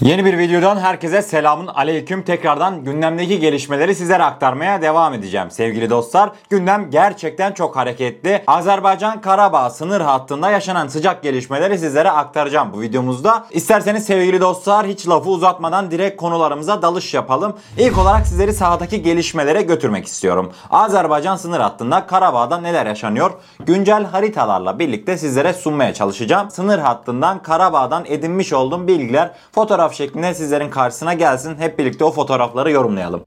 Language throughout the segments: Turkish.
Yeni bir videodan herkese selamun aleyküm. Tekrardan gündemdeki gelişmeleri sizlere aktarmaya devam edeceğim sevgili dostlar. Gündem gerçekten çok hareketli. Azerbaycan Karabağ sınır hattında yaşanan sıcak gelişmeleri sizlere aktaracağım bu videomuzda. İsterseniz sevgili dostlar hiç lafı uzatmadan direkt konularımıza dalış yapalım. İlk olarak sizleri sahadaki gelişmelere götürmek istiyorum. Azerbaycan sınır hattında Karabağ'da neler yaşanıyor? Güncel haritalarla birlikte sizlere sunmaya çalışacağım. Sınır hattından Karabağ'dan edinmiş olduğum bilgiler fotoğraf şeklinde sizlerin karşısına gelsin. Hep birlikte o fotoğrafları yorumlayalım.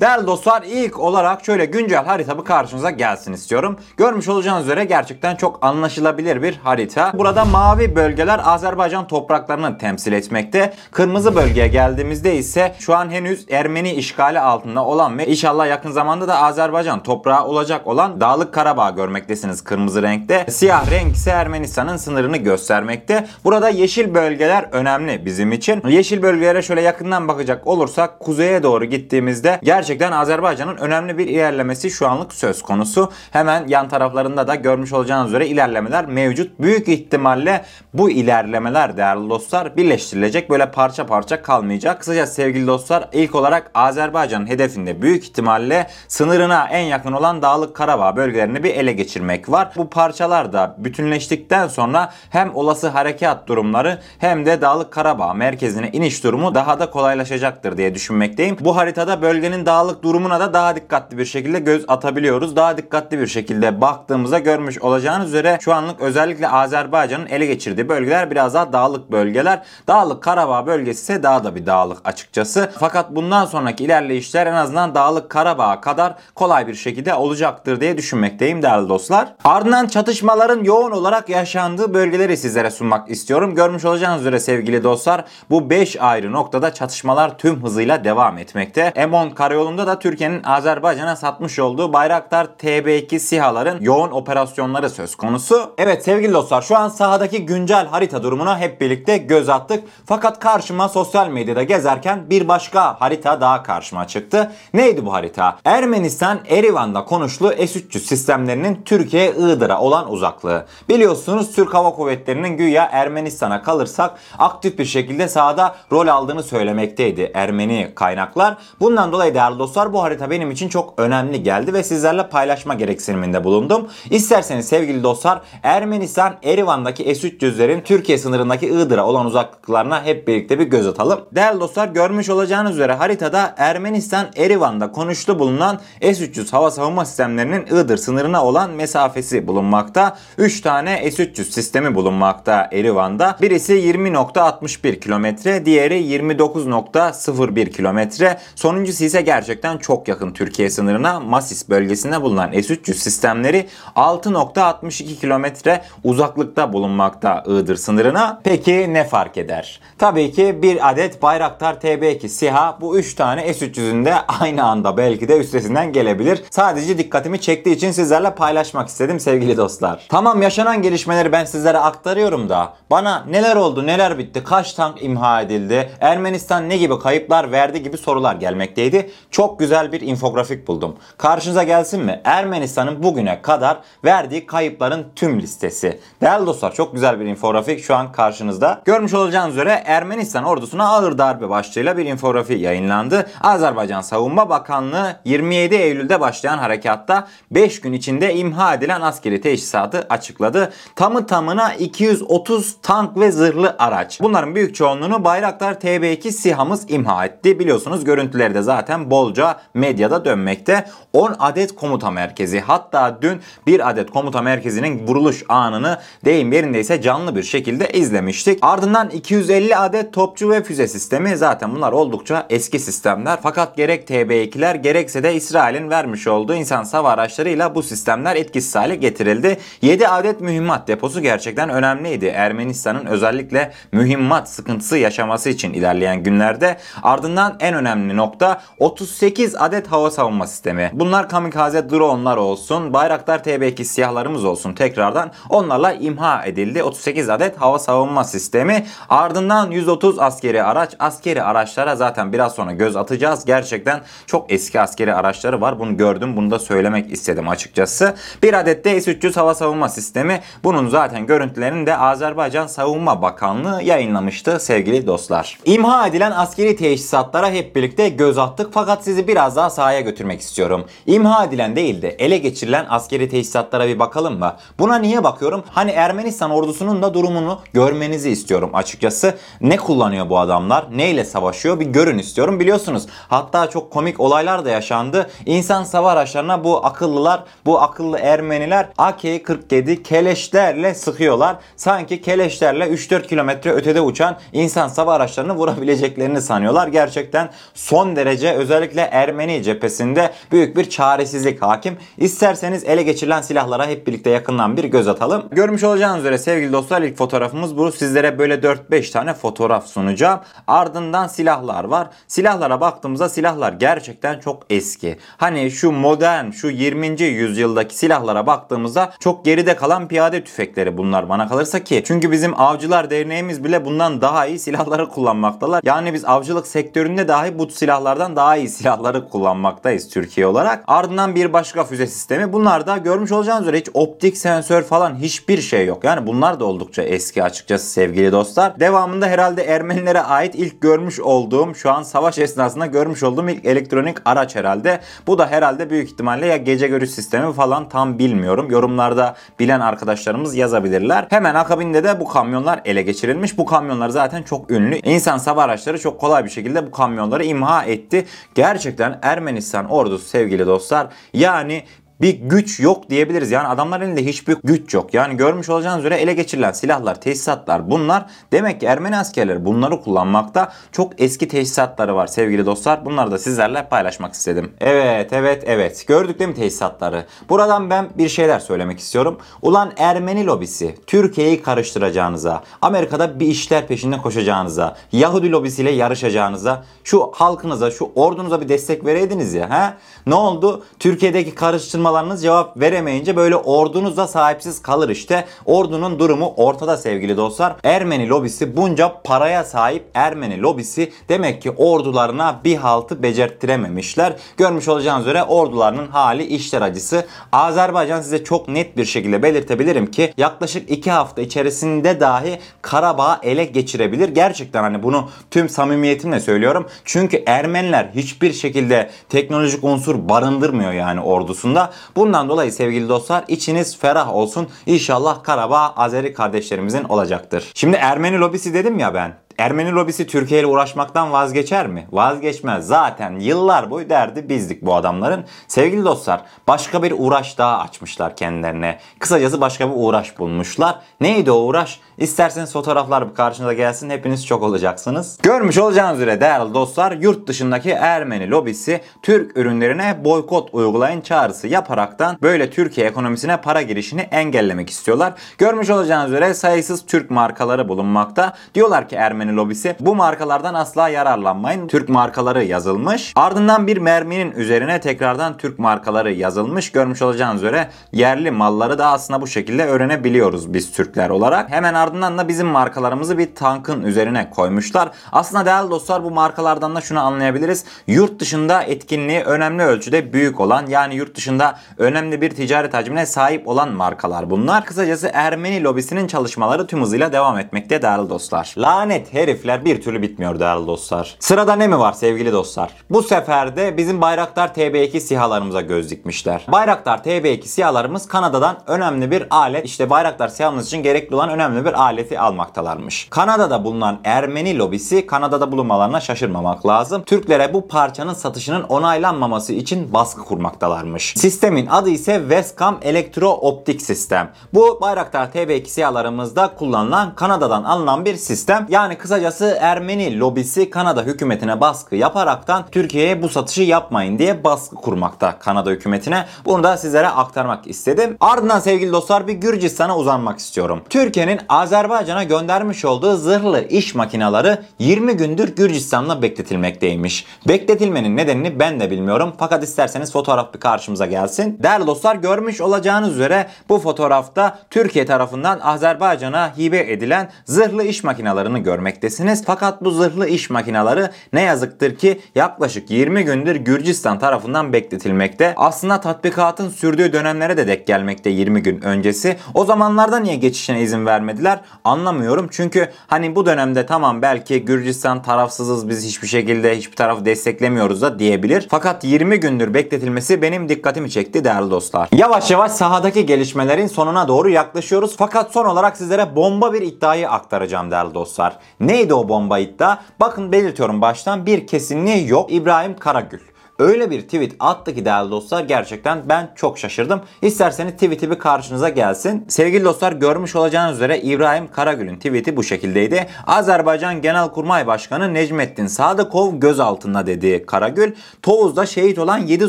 Değerli dostlar ilk olarak şöyle güncel haritamı karşınıza gelsin istiyorum. Görmüş olacağınız üzere gerçekten çok anlaşılabilir bir harita. Burada mavi bölgeler Azerbaycan topraklarını temsil etmekte. Kırmızı bölgeye geldiğimizde ise şu an henüz Ermeni işgali altında olan ve inşallah yakın zamanda da Azerbaycan toprağı olacak olan Dağlık Karabağ görmektesiniz kırmızı renkte. Siyah renk ise Ermenistan'ın sınırını göstermekte. Burada yeşil bölgeler önemli bizim için. Yeşil bölgelere şöyle yakından bakacak olursak kuzeye doğru gittiğimizde gerçekten gerçekten Azerbaycan'ın önemli bir ilerlemesi şu anlık söz konusu. Hemen yan taraflarında da görmüş olacağınız üzere ilerlemeler mevcut. Büyük ihtimalle bu ilerlemeler değerli dostlar birleştirilecek. Böyle parça parça kalmayacak. Kısaca sevgili dostlar ilk olarak Azerbaycan'ın hedefinde büyük ihtimalle sınırına en yakın olan Dağlık Karabağ bölgelerini bir ele geçirmek var. Bu parçalar da bütünleştikten sonra hem olası harekat durumları hem de Dağlık Karabağ merkezine iniş durumu daha da kolaylaşacaktır diye düşünmekteyim. Bu haritada bölgenin dağlık sağlık durumuna da daha dikkatli bir şekilde göz atabiliyoruz. Daha dikkatli bir şekilde baktığımızda görmüş olacağınız üzere şu anlık özellikle Azerbaycan'ın ele geçirdiği bölgeler biraz daha dağlık bölgeler. Dağlık Karabağ bölgesi ise daha da bir dağlık açıkçası. Fakat bundan sonraki ilerleyişler en azından dağlık Karabağ'a kadar kolay bir şekilde olacaktır diye düşünmekteyim değerli dostlar. Ardından çatışmaların yoğun olarak yaşandığı bölgeleri sizlere sunmak istiyorum. Görmüş olacağınız üzere sevgili dostlar bu 5 ayrı noktada çatışmalar tüm hızıyla devam etmekte. Emon Karayolu'nda Sonunda da Türkiye'nin Azerbaycan'a satmış olduğu Bayraktar TB2 SİHA'ların yoğun operasyonları söz konusu. Evet sevgili dostlar şu an sahadaki güncel harita durumuna hep birlikte göz attık. Fakat karşıma sosyal medyada gezerken bir başka harita daha karşıma çıktı. Neydi bu harita? Ermenistan Erivan'da konuşlu S-300 sistemlerinin Türkiye Iğdır'a olan uzaklığı. Biliyorsunuz Türk Hava Kuvvetleri'nin güya Ermenistan'a kalırsak aktif bir şekilde sahada rol aldığını söylemekteydi Ermeni kaynaklar. Bundan dolayı değerli dostlar bu harita benim için çok önemli geldi ve sizlerle paylaşma gereksiniminde bulundum. İsterseniz sevgili dostlar Ermenistan Erivan'daki S-300'lerin Türkiye sınırındaki Iğdır'a olan uzaklıklarına hep birlikte bir göz atalım. Değerli dostlar görmüş olacağınız üzere haritada Ermenistan Erivan'da konuşlu bulunan S-300 hava savunma sistemlerinin Iğdır sınırına olan mesafesi bulunmakta. 3 tane S-300 sistemi bulunmakta Erivan'da. Birisi 20.61 kilometre, diğeri 29.01 kilometre. Sonuncusu ise gerçekten gerçekten çok yakın Türkiye sınırına Masis bölgesinde bulunan S-300 sistemleri 6.62 kilometre uzaklıkta bulunmakta Iğdır sınırına. Peki ne fark eder? Tabii ki bir adet Bayraktar TB2 SİHA bu 3 tane S-300'ün de aynı anda belki de üstesinden gelebilir. Sadece dikkatimi çektiği için sizlerle paylaşmak istedim sevgili dostlar. Tamam yaşanan gelişmeleri ben sizlere aktarıyorum da bana neler oldu neler bitti kaç tank imha edildi Ermenistan ne gibi kayıplar verdi gibi sorular gelmekteydi. Çok güzel bir infografik buldum. Karşınıza gelsin mi? Ermenistan'ın bugüne kadar verdiği kayıpların tüm listesi. Değerli dostlar çok güzel bir infografik şu an karşınızda. Görmüş olacağınız üzere Ermenistan ordusuna ağır darbe başlığıyla bir infografik yayınlandı. Azerbaycan Savunma Bakanlığı 27 Eylül'de başlayan harekatta 5 gün içinde imha edilen askeri teçhizatı açıkladı. Tamı tamına 230 tank ve zırhlı araç. Bunların büyük çoğunluğunu Bayraktar TB2 SİHA'mız imha etti. Biliyorsunuz görüntüleri de zaten bolca medyada dönmekte. 10 adet komuta merkezi hatta dün bir adet komuta merkezinin vuruluş anını deyim yerindeyse canlı bir şekilde izlemiştik. Ardından 250 adet topçu ve füze sistemi zaten bunlar oldukça eski sistemler. Fakat gerek TB2'ler gerekse de İsrail'in vermiş olduğu insan sava araçlarıyla bu sistemler etkisiz hale getirildi. 7 adet mühimmat deposu gerçekten önemliydi. Ermenistan'ın özellikle mühimmat sıkıntısı yaşaması için ilerleyen günlerde. Ardından en önemli nokta 30 38 adet hava savunma sistemi. Bunlar kamikaze drone'lar olsun, Bayraktar TB2 siyahlarımız olsun tekrardan onlarla imha edildi. 38 adet hava savunma sistemi. Ardından 130 askeri araç. Askeri araçlara zaten biraz sonra göz atacağız. Gerçekten çok eski askeri araçları var. Bunu gördüm. Bunu da söylemek istedim açıkçası. Bir adet de S-300 hava savunma sistemi. Bunun zaten görüntülerini de Azerbaycan Savunma Bakanlığı yayınlamıştı sevgili dostlar. İmha edilen askeri teçhizatlara hep birlikte göz attık fakat sizi biraz daha sahaya götürmek istiyorum. İmha edilen değil de ele geçirilen askeri teçhizatlara bir bakalım mı? Buna niye bakıyorum? Hani Ermenistan ordusunun da durumunu görmenizi istiyorum açıkçası. Ne kullanıyor bu adamlar? Neyle savaşıyor? Bir görün istiyorum. Biliyorsunuz hatta çok komik olaylar da yaşandı. İnsan sava araçlarına bu akıllılar, bu akıllı Ermeniler AK-47 keleşlerle sıkıyorlar. Sanki keleşlerle 3-4 kilometre ötede uçan insan sava araçlarını vurabileceklerini sanıyorlar. Gerçekten son derece özellikle Ermeni cephesinde büyük bir çaresizlik hakim. İsterseniz ele geçirilen silahlara hep birlikte yakından bir göz atalım. Görmüş olacağınız üzere sevgili dostlar ilk fotoğrafımız bu. Sizlere böyle 4-5 tane fotoğraf sunacağım. Ardından silahlar var. Silahlara baktığımızda silahlar gerçekten çok eski. Hani şu modern, şu 20. yüzyıldaki silahlara baktığımızda çok geride kalan piyade tüfekleri bunlar bana kalırsa ki. Çünkü bizim avcılar derneğimiz bile bundan daha iyi silahları kullanmaktalar. Yani biz avcılık sektöründe dahi bu silahlardan daha iyi silahları kullanmaktayız Türkiye olarak. Ardından bir başka füze sistemi. Bunlar da görmüş olacağınız üzere hiç optik sensör falan hiçbir şey yok. Yani bunlar da oldukça eski açıkçası sevgili dostlar. Devamında herhalde Ermenilere ait ilk görmüş olduğum şu an savaş esnasında görmüş olduğum ilk elektronik araç herhalde. Bu da herhalde büyük ihtimalle ya gece görüş sistemi falan tam bilmiyorum. Yorumlarda bilen arkadaşlarımız yazabilirler. Hemen akabinde de bu kamyonlar ele geçirilmiş. Bu kamyonlar zaten çok ünlü. İnsan sava araçları çok kolay bir şekilde bu kamyonları imha etti. Gerçekten Ermenistan ordusu sevgili dostlar. Yani bir güç yok diyebiliriz. Yani adamların elinde hiçbir güç yok. Yani görmüş olacağınız üzere ele geçirilen silahlar, teçhizatlar bunlar. Demek ki Ermeni askerleri bunları kullanmakta. Çok eski teçhizatları var sevgili dostlar. Bunları da sizlerle paylaşmak istedim. Evet, evet, evet. Gördük değil mi teçhizatları? Buradan ben bir şeyler söylemek istiyorum. Ulan Ermeni lobisi Türkiye'yi karıştıracağınıza, Amerika'da bir işler peşinde koşacağınıza, Yahudi lobisiyle yarışacağınıza, şu halkınıza, şu ordunuza bir destek vereydiniz ya. He? Ne oldu? Türkiye'deki karıştırma soruşturmalarınız cevap veremeyince böyle ordunuz sahipsiz kalır işte. Ordunun durumu ortada sevgili dostlar. Ermeni lobisi bunca paraya sahip Ermeni lobisi demek ki ordularına bir haltı becerttirememişler. Görmüş olacağınız üzere ordularının hali işler acısı. Azerbaycan size çok net bir şekilde belirtebilirim ki yaklaşık 2 hafta içerisinde dahi Karabağ ele geçirebilir. Gerçekten hani bunu tüm samimiyetimle söylüyorum. Çünkü Ermeniler hiçbir şekilde teknolojik unsur barındırmıyor yani ordusunda. Bundan dolayı sevgili dostlar içiniz ferah olsun. İnşallah Karabağ Azeri kardeşlerimizin olacaktır. Şimdi Ermeni lobisi dedim ya ben. Ermeni lobisi Türkiye ile uğraşmaktan vazgeçer mi? Vazgeçmez. Zaten yıllar boyu derdi bizdik bu adamların. Sevgili dostlar başka bir uğraş daha açmışlar kendilerine. Kısacası başka bir uğraş bulmuşlar. Neydi o uğraş? İsterseniz fotoğraflar karşınıza gelsin hepiniz çok olacaksınız. Görmüş olacağınız üzere değerli dostlar yurt dışındaki Ermeni lobisi Türk ürünlerine boykot uygulayın çağrısı yaparaktan böyle Türkiye ekonomisine para girişini engellemek istiyorlar. Görmüş olacağınız üzere sayısız Türk markaları bulunmakta. Diyorlar ki Ermeni lobisi bu markalardan asla yararlanmayın. Türk markaları yazılmış. Ardından bir merminin üzerine tekrardan Türk markaları yazılmış. Görmüş olacağınız üzere yerli malları da aslında bu şekilde öğrenebiliyoruz biz Türkler olarak. Hemen ardından da bizim markalarımızı bir tankın üzerine koymuşlar. Aslında değerli dostlar bu markalardan da şunu anlayabiliriz. Yurt dışında etkinliği önemli ölçüde büyük olan yani yurt dışında önemli bir ticaret hacmine sahip olan markalar bunlar. Kısacası Ermeni lobisinin çalışmaları tüm hızıyla devam etmekte değerli dostlar. Lanet herifler bir türlü bitmiyor değerli dostlar. Sırada ne mi var sevgili dostlar? Bu sefer de bizim Bayraktar TB2 sihalarımıza göz dikmişler. Bayraktar TB2 sihalarımız Kanada'dan önemli bir alet. İşte Bayraktar sihamız için gerekli olan önemli bir aleti almaktalarmış. Kanada'da bulunan Ermeni lobisi Kanada'da bulunmalarına şaşırmamak lazım. Türklere bu parçanın satışının onaylanmaması için baskı kurmaktalarmış. Sistemin adı ise Westcam Elektro Optik Sistem. Bu Bayraktar TB2 sihalarımızda kullanılan Kanada'dan alınan bir sistem. Yani kısacası Ermeni lobisi Kanada hükümetine baskı yaparaktan Türkiye'ye bu satışı yapmayın diye baskı kurmakta Kanada hükümetine. Bunu da sizlere aktarmak istedim. Ardından sevgili dostlar bir Gürcistan'a uzanmak istiyorum. Türkiye'nin Azerbaycan'a göndermiş olduğu zırhlı iş makineleri 20 gündür Gürcistan'la bekletilmekteymiş. Bekletilmenin nedenini ben de bilmiyorum. Fakat isterseniz fotoğraf bir karşımıza gelsin. Değerli dostlar görmüş olacağınız üzere bu fotoğrafta Türkiye tarafından Azerbaycan'a hibe edilen zırhlı iş makinalarını görmektesiniz. Fakat bu zırhlı iş makinaları ne yazıktır ki yaklaşık 20 gündür Gürcistan tarafından bekletilmekte. Aslında tatbikatın sürdüğü dönemlere de dek gelmekte 20 gün öncesi. O zamanlarda niye geçişine izin vermediler anlamıyorum. Çünkü hani bu dönemde tamam belki Gürcistan tarafsızız biz hiçbir şekilde hiçbir tarafı desteklemiyoruz da diyebilir. Fakat 20 gündür bekletilmesi benim dikkatimi çekti değerli dostlar. Yavaş yavaş sahadaki gelişmelerin sonuna doğru yaklaşıyoruz. Fakat son olarak sizlere bomba bir iddiayı aktaracağım değerli dostlar. Neydi o bomba iddia? Bakın belirtiyorum baştan bir kesinliği yok. İbrahim Karagül öyle bir tweet attı ki değerli dostlar gerçekten ben çok şaşırdım. İsterseniz tweet'i bir karşınıza gelsin. Sevgili dostlar görmüş olacağınız üzere İbrahim Karagül'ün tweet'i bu şekildeydi. Azerbaycan Genelkurmay Başkanı Necmettin Sadıkov gözaltında dedi Karagül. Tovuz'da şehit olan 7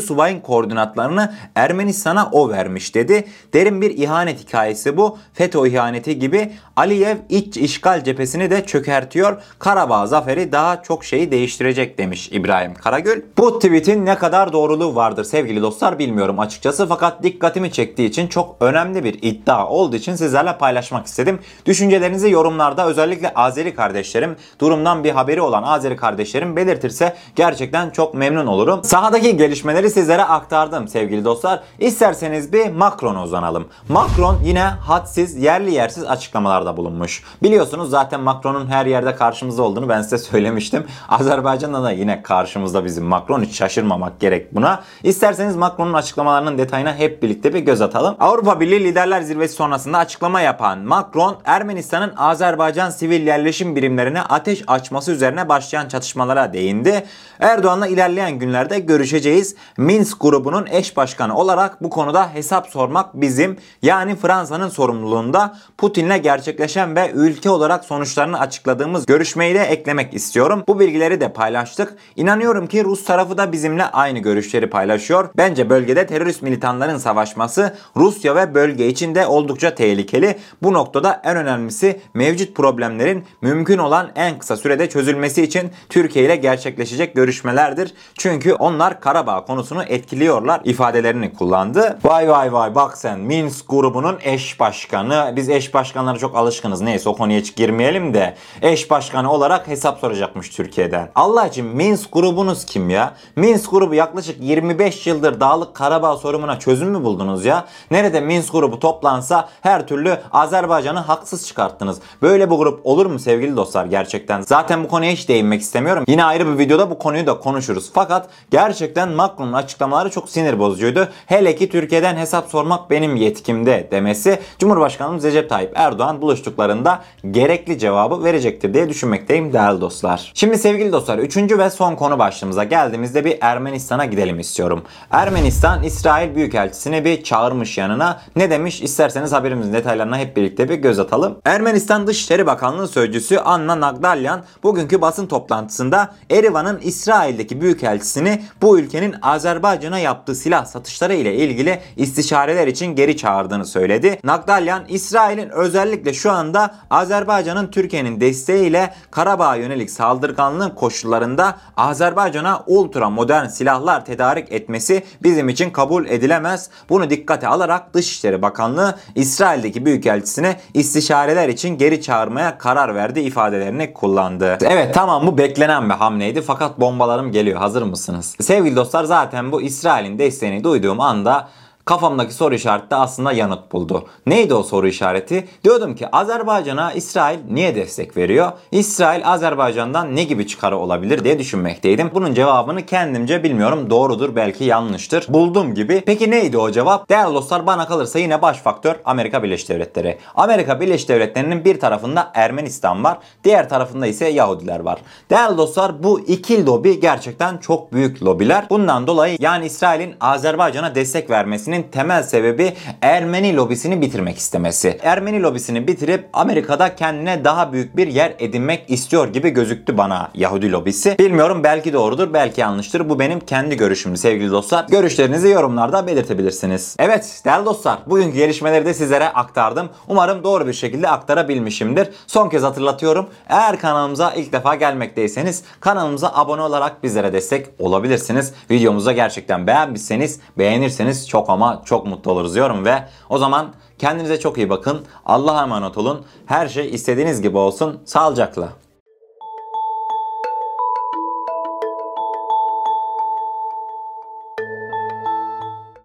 subayın koordinatlarını Ermenistan'a o vermiş dedi. Derin bir ihanet hikayesi bu. FETÖ ihaneti gibi Aliyev iç işgal cephesini de çökertiyor. Karabağ zaferi daha çok şeyi değiştirecek demiş İbrahim Karagül. Bu tweet'in ne kadar doğruluğu vardır sevgili dostlar bilmiyorum açıkçası fakat dikkatimi çektiği için çok önemli bir iddia olduğu için sizlerle paylaşmak istedim. Düşüncelerinizi yorumlarda özellikle Azeri kardeşlerim, durumdan bir haberi olan Azeri kardeşlerim belirtirse gerçekten çok memnun olurum. Sahadaki gelişmeleri sizlere aktardım sevgili dostlar. İsterseniz bir Macron'a uzanalım. Macron yine hadsiz, yerli yersiz açıklamalarda bulunmuş. Biliyorsunuz zaten Macron'un her yerde karşımızda olduğunu ben size söylemiştim. Azerbaycan'da da yine karşımızda bizim Macron hiç şaşırmamak gerek buna. İsterseniz Macron'un açıklamalarının detayına hep birlikte bir göz atalım. Avrupa Birliği Liderler Zirvesi sonrasında açıklama yapan Macron, Ermenistan'ın Azerbaycan sivil yerleşim birimlerine ateş açması üzerine başlayan çatışmalara değindi. Erdoğan'la ilerleyen günlerde görüşeceğiz. Minsk grubunun eş başkanı olarak bu konuda hesap sormak bizim yani Fransa'nın sorumluluğunda Putin'le gerçekleşen ve ülke olarak sonuçlarını açıkladığımız görüşmeyi de eklemek istiyorum. Bu bilgileri de paylaştık. İnanıyorum ki Rus tarafı da bizimle aynı görüşleri paylaşıyor. Bence bölgede terörist militanların savaşması Rusya ve bölge için de oldukça tehlikeli. Bu noktada en önemlisi mevcut problemlerin mümkün olan en kısa sürede çözülmesi için Türkiye ile gerçekleşecek görüşmelerdir. Çünkü onlar Karabağ konusunu etkiliyorlar ifadelerini kullandı. Vay vay vay bak sen Minsk grubunun eş başkanı. Biz eş başkanlara çok alışkınız. Neyse o konuya hiç girmeyelim de eş başkanı olarak hesap soracakmış Türkiye'den. Allah Minsk grubunuz kim ya? Minsk grubu yaklaşık 25 yıldır Dağlık Karabağ sorununa çözüm mü buldunuz ya? Nerede Minsk grubu toplansa her türlü Azerbaycan'ı haksız çıkarttınız. Böyle bir grup olur mu sevgili dostlar gerçekten? Zaten bu konuya hiç değinmek istemiyorum. Yine ayrı bir videoda bu konuyu da konuşuruz. Fakat gerçekten Macron'un açıklamaları çok sinir bozucuydu. Hele ki Türkiye'den hesap sormak benim yetkimde demesi Cumhurbaşkanımız Recep Tayyip Erdoğan buluştuklarında gerekli cevabı verecektir diye düşünmekteyim değerli dostlar. Şimdi sevgili dostlar 3. ve son konu başlığımıza geldiğimizde bir Ermenistan'a gidelim istiyorum. Ermenistan İsrail Büyükelçisini bir çağırmış yanına. Ne demiş isterseniz haberimizin detaylarına hep birlikte bir göz atalım. Ermenistan Dışişleri Bakanlığı Sözcüsü Anna Nagdalyan bugünkü basın toplantısında Erivan'ın İsrail'deki Büyükelçisini bu ülkenin Azerbaycan'a yaptığı silah satışları ile ilgili istişareler için geri çağırdığını söyledi. Nagdalyan İsrail'in özellikle şu anda Azerbaycan'ın Türkiye'nin desteğiyle Karabağ'a yönelik saldırganlığın koşullarında Azerbaycan'a ultra modern silahlar tedarik etmesi bizim için kabul edilemez. Bunu dikkate alarak Dışişleri Bakanlığı İsrail'deki büyükelçisine istişareler için geri çağırmaya karar verdi ifadelerini kullandı. Evet tamam bu beklenen bir hamleydi fakat bombalarım geliyor. Hazır mısınız? Sevgili dostlar zaten bu İsrail'in desteğini duyduğum anda kafamdaki soru işareti de aslında yanıt buldu. Neydi o soru işareti? Diyordum ki Azerbaycan'a İsrail niye destek veriyor? İsrail Azerbaycan'dan ne gibi çıkarı olabilir diye düşünmekteydim. Bunun cevabını kendimce bilmiyorum. Doğrudur belki yanlıştır. Buldum gibi. Peki neydi o cevap? Değerli dostlar bana kalırsa yine baş faktör Amerika Birleşik Devletleri. Amerika Birleşik Devletleri'nin bir tarafında Ermenistan var. Diğer tarafında ise Yahudiler var. Değerli dostlar bu iki lobi gerçekten çok büyük lobiler. Bundan dolayı yani İsrail'in Azerbaycan'a destek vermesinin istemesinin temel sebebi Ermeni lobisini bitirmek istemesi. Ermeni lobisini bitirip Amerika'da kendine daha büyük bir yer edinmek istiyor gibi gözüktü bana Yahudi lobisi. Bilmiyorum belki doğrudur belki yanlıştır. Bu benim kendi görüşüm sevgili dostlar. Görüşlerinizi yorumlarda belirtebilirsiniz. Evet değerli dostlar bugünkü gelişmeleri de sizlere aktardım. Umarım doğru bir şekilde aktarabilmişimdir. Son kez hatırlatıyorum. Eğer kanalımıza ilk defa gelmekteyseniz kanalımıza abone olarak bizlere destek olabilirsiniz. Videomuzu da gerçekten beğenmişseniz beğenirseniz çok ama çok mutlu oluruz diyorum ve o zaman kendinize çok iyi bakın. Allah'a emanet olun. Her şey istediğiniz gibi olsun. Sağlıcakla.